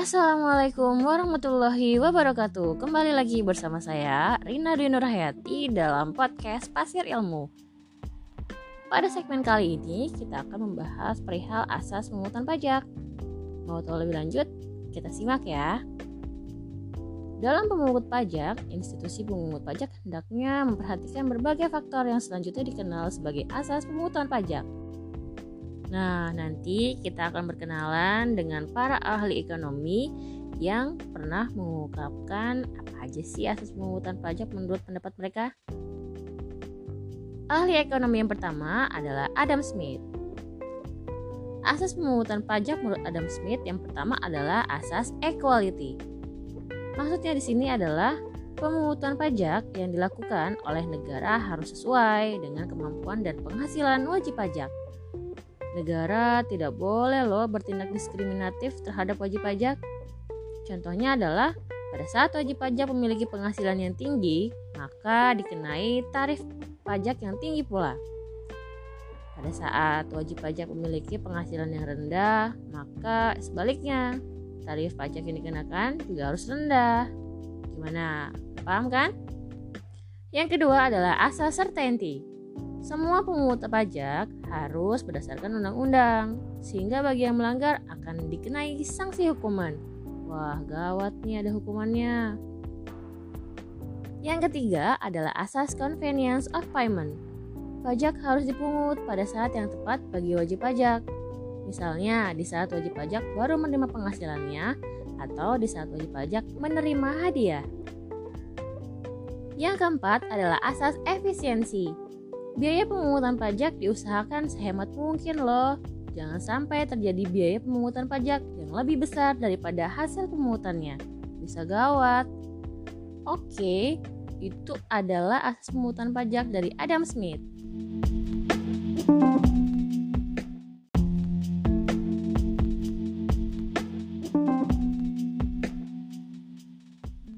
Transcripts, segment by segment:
Assalamualaikum warahmatullahi wabarakatuh Kembali lagi bersama saya Rina Dwi Nurhayati dalam podcast Pasir Ilmu Pada segmen kali ini kita akan membahas perihal asas pemungutan pajak Mau tahu lebih lanjut? Kita simak ya dalam pemungut pajak, institusi pemungut pajak hendaknya memperhatikan berbagai faktor yang selanjutnya dikenal sebagai asas pemungutan pajak. Nah, nanti kita akan berkenalan dengan para ahli ekonomi yang pernah mengungkapkan apa aja sih asas pemungutan pajak menurut pendapat mereka. Ahli ekonomi yang pertama adalah Adam Smith. Asas pemungutan pajak menurut Adam Smith yang pertama adalah asas equality. Maksudnya di sini adalah pemungutan pajak yang dilakukan oleh negara harus sesuai dengan kemampuan dan penghasilan wajib pajak. Negara tidak boleh loh bertindak diskriminatif terhadap wajib pajak. Contohnya adalah pada saat wajib pajak memiliki penghasilan yang tinggi, maka dikenai tarif pajak yang tinggi pula. Pada saat wajib pajak memiliki penghasilan yang rendah, maka sebaliknya, tarif pajak yang dikenakan juga harus rendah. Gimana? Paham kan? Yang kedua adalah asas certainty. Semua pemungut pajak harus berdasarkan undang-undang, sehingga bagi yang melanggar akan dikenai sanksi hukuman. Wah, gawat nih ada hukumannya. Yang ketiga adalah asas convenience of payment. Pajak harus dipungut pada saat yang tepat bagi wajib pajak. Misalnya, di saat wajib pajak baru menerima penghasilannya atau di saat wajib pajak menerima hadiah. Yang keempat adalah asas efisiensi. Biaya pemungutan pajak diusahakan sehemat mungkin loh. Jangan sampai terjadi biaya pemungutan pajak yang lebih besar daripada hasil pemungutannya. Bisa gawat. Oke, itu adalah asas pemungutan pajak dari Adam Smith.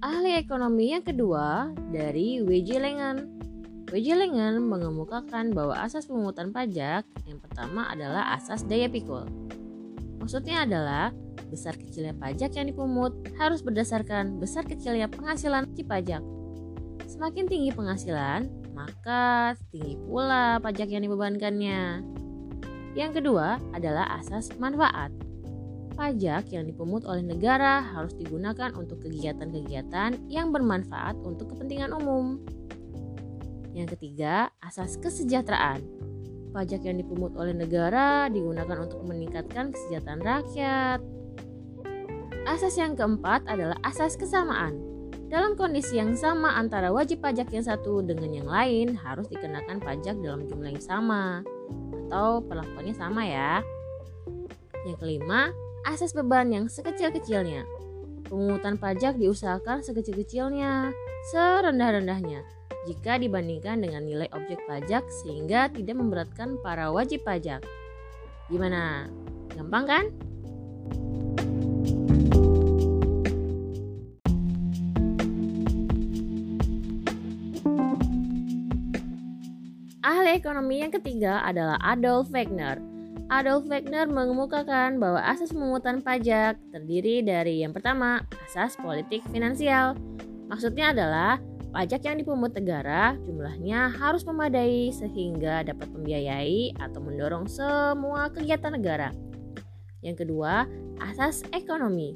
Ahli ekonomi yang kedua dari W.J. Lengan W.J. Lengan mengemukakan bahwa asas pemungutan pajak yang pertama adalah asas daya pikul. Maksudnya adalah besar kecilnya pajak yang dipungut harus berdasarkan besar kecilnya penghasilan wajib pajak. Semakin tinggi penghasilan, maka tinggi pula pajak yang dibebankannya. Yang kedua adalah asas manfaat. Pajak yang dipungut oleh negara harus digunakan untuk kegiatan-kegiatan yang bermanfaat untuk kepentingan umum. Yang ketiga, asas kesejahteraan. Pajak yang dipungut oleh negara digunakan untuk meningkatkan kesejahteraan rakyat. Asas yang keempat adalah asas kesamaan. Dalam kondisi yang sama antara wajib pajak yang satu dengan yang lain harus dikenakan pajak dalam jumlah yang sama atau perlakuannya sama ya. Yang kelima, asas beban yang sekecil-kecilnya. Pemungutan pajak diusahakan sekecil-kecilnya, serendah-rendahnya jika dibandingkan dengan nilai objek pajak sehingga tidak memberatkan para wajib pajak. Gimana? Gampang kan? Ahli ekonomi yang ketiga adalah Adolf Wegner. Adolf Wegner mengemukakan bahwa asas pemungutan pajak terdiri dari yang pertama, asas politik finansial. Maksudnya adalah Pajak yang dipungut negara jumlahnya harus memadai sehingga dapat membiayai atau mendorong semua kegiatan negara. Yang kedua, asas ekonomi.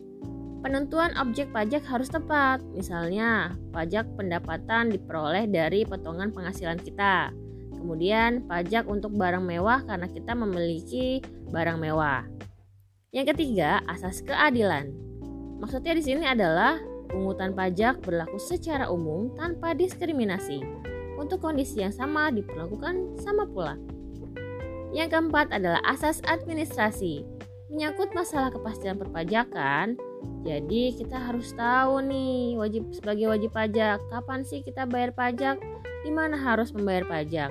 Penentuan objek pajak harus tepat. Misalnya, pajak pendapatan diperoleh dari potongan penghasilan kita. Kemudian, pajak untuk barang mewah karena kita memiliki barang mewah. Yang ketiga, asas keadilan. Maksudnya di sini adalah Pungutan pajak berlaku secara umum tanpa diskriminasi. Untuk kondisi yang sama diperlakukan sama pula. Yang keempat adalah asas administrasi. Menyangkut masalah kepastian perpajakan, jadi kita harus tahu nih wajib sebagai wajib pajak kapan sih kita bayar pajak, di mana harus membayar pajak.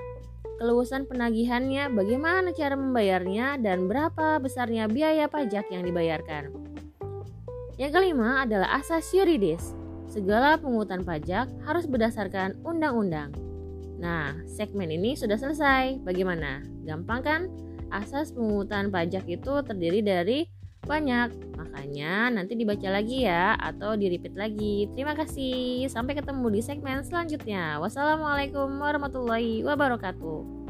Keluasan penagihannya, bagaimana cara membayarnya, dan berapa besarnya biaya pajak yang dibayarkan. Yang kelima adalah asas yuridis. Segala pungutan pajak harus berdasarkan undang-undang. Nah, segmen ini sudah selesai. Bagaimana? Gampang kan? Asas pungutan pajak itu terdiri dari banyak, maka Makanya nanti dibaca lagi ya atau di repeat lagi. Terima kasih. Sampai ketemu di segmen selanjutnya. Wassalamualaikum warahmatullahi wabarakatuh.